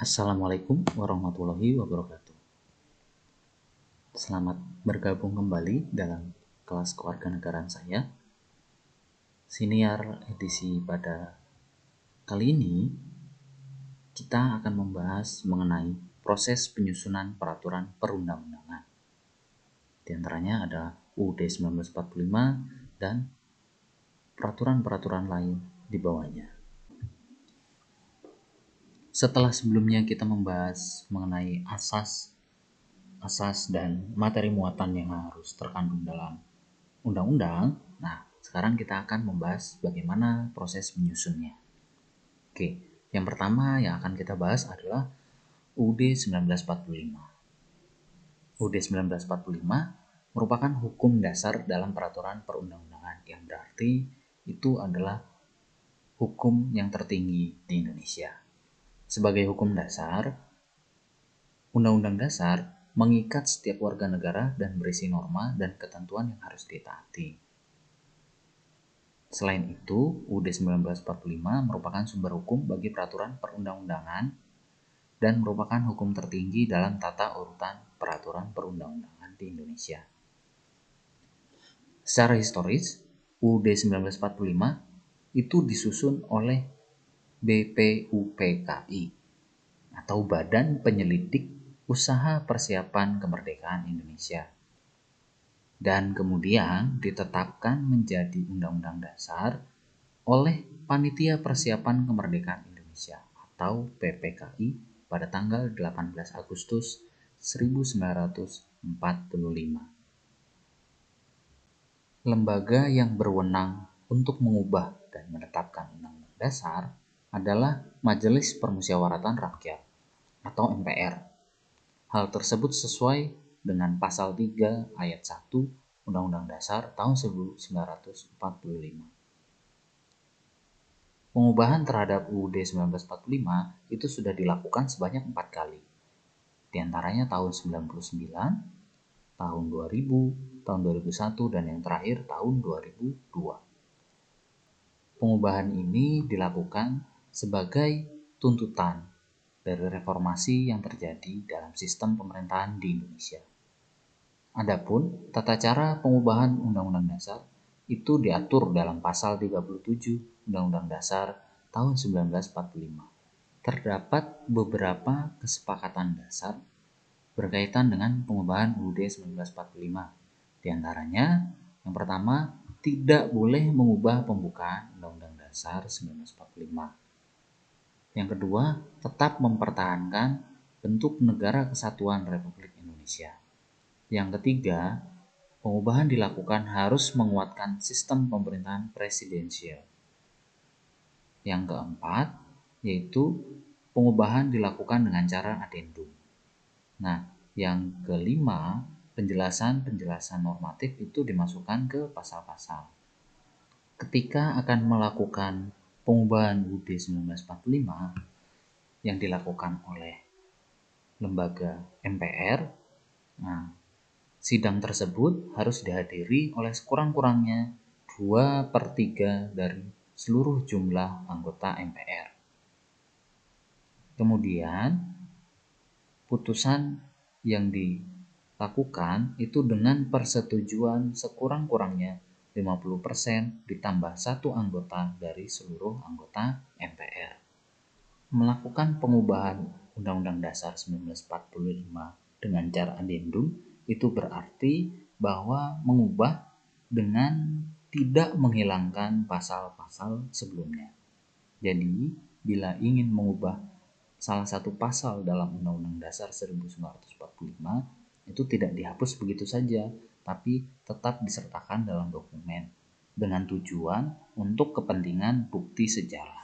Assalamualaikum warahmatullahi wabarakatuh. Selamat bergabung kembali dalam kelas kewarganegaraan saya. Siniar edisi pada kali ini kita akan membahas mengenai proses penyusunan peraturan perundang-undangan. Di antaranya ada UUD 1945 dan peraturan-peraturan lain di bawahnya. Setelah sebelumnya kita membahas mengenai asas asas dan materi muatan yang harus terkandung dalam undang-undang, nah sekarang kita akan membahas bagaimana proses menyusunnya. Oke, yang pertama yang akan kita bahas adalah UUD 1945. UUD 1945 merupakan hukum dasar dalam peraturan perundang-undangan yang berarti itu adalah hukum yang tertinggi di Indonesia. Sebagai hukum dasar, Undang-Undang Dasar mengikat setiap warga negara dan berisi norma dan ketentuan yang harus ditaati. Selain itu, UUD 1945 merupakan sumber hukum bagi peraturan perundang-undangan dan merupakan hukum tertinggi dalam tata urutan peraturan perundang-undangan di Indonesia. Secara historis, UUD 1945 itu disusun oleh BPUPKI atau Badan Penyelidik Usaha Persiapan Kemerdekaan Indonesia dan kemudian ditetapkan menjadi Undang-Undang Dasar oleh Panitia Persiapan Kemerdekaan Indonesia atau PPKI pada tanggal 18 Agustus 1945. Lembaga yang berwenang untuk mengubah dan menetapkan Undang-Undang Dasar adalah Majelis Permusyawaratan Rakyat atau MPR. Hal tersebut sesuai dengan pasal 3 ayat 1 Undang-Undang Dasar tahun 1945. Pengubahan terhadap UUD 1945 itu sudah dilakukan sebanyak empat kali. Di antaranya tahun 99, tahun 2000, tahun 2001, dan yang terakhir tahun 2002. Pengubahan ini dilakukan sebagai tuntutan dari reformasi yang terjadi dalam sistem pemerintahan di Indonesia. Adapun tata cara pengubahan Undang-Undang Dasar itu diatur dalam pasal 37 Undang-Undang Dasar tahun 1945. Terdapat beberapa kesepakatan dasar berkaitan dengan pengubahan UUD 1945. Di antaranya, yang pertama, tidak boleh mengubah pembukaan Undang-Undang Dasar 1945 yang kedua, tetap mempertahankan bentuk negara kesatuan Republik Indonesia. Yang ketiga, pengubahan dilakukan harus menguatkan sistem pemerintahan presidensial. Yang keempat, yaitu pengubahan dilakukan dengan cara adendum. Nah, yang kelima, penjelasan-penjelasan normatif itu dimasukkan ke pasal-pasal. Ketika akan melakukan pengubahan UUD 1945 yang dilakukan oleh lembaga MPR. Nah, sidang tersebut harus dihadiri oleh sekurang-kurangnya 2 per 3 dari seluruh jumlah anggota MPR. Kemudian, putusan yang dilakukan itu dengan persetujuan sekurang-kurangnya 50% ditambah satu anggota dari seluruh anggota MPR. Melakukan pengubahan Undang-Undang Dasar 1945 dengan cara adendum itu berarti bahwa mengubah dengan tidak menghilangkan pasal-pasal sebelumnya. Jadi, bila ingin mengubah salah satu pasal dalam Undang-Undang Dasar 1945 itu tidak dihapus begitu saja, tapi tetap disertakan dalam dokumen dengan tujuan untuk kepentingan bukti sejarah.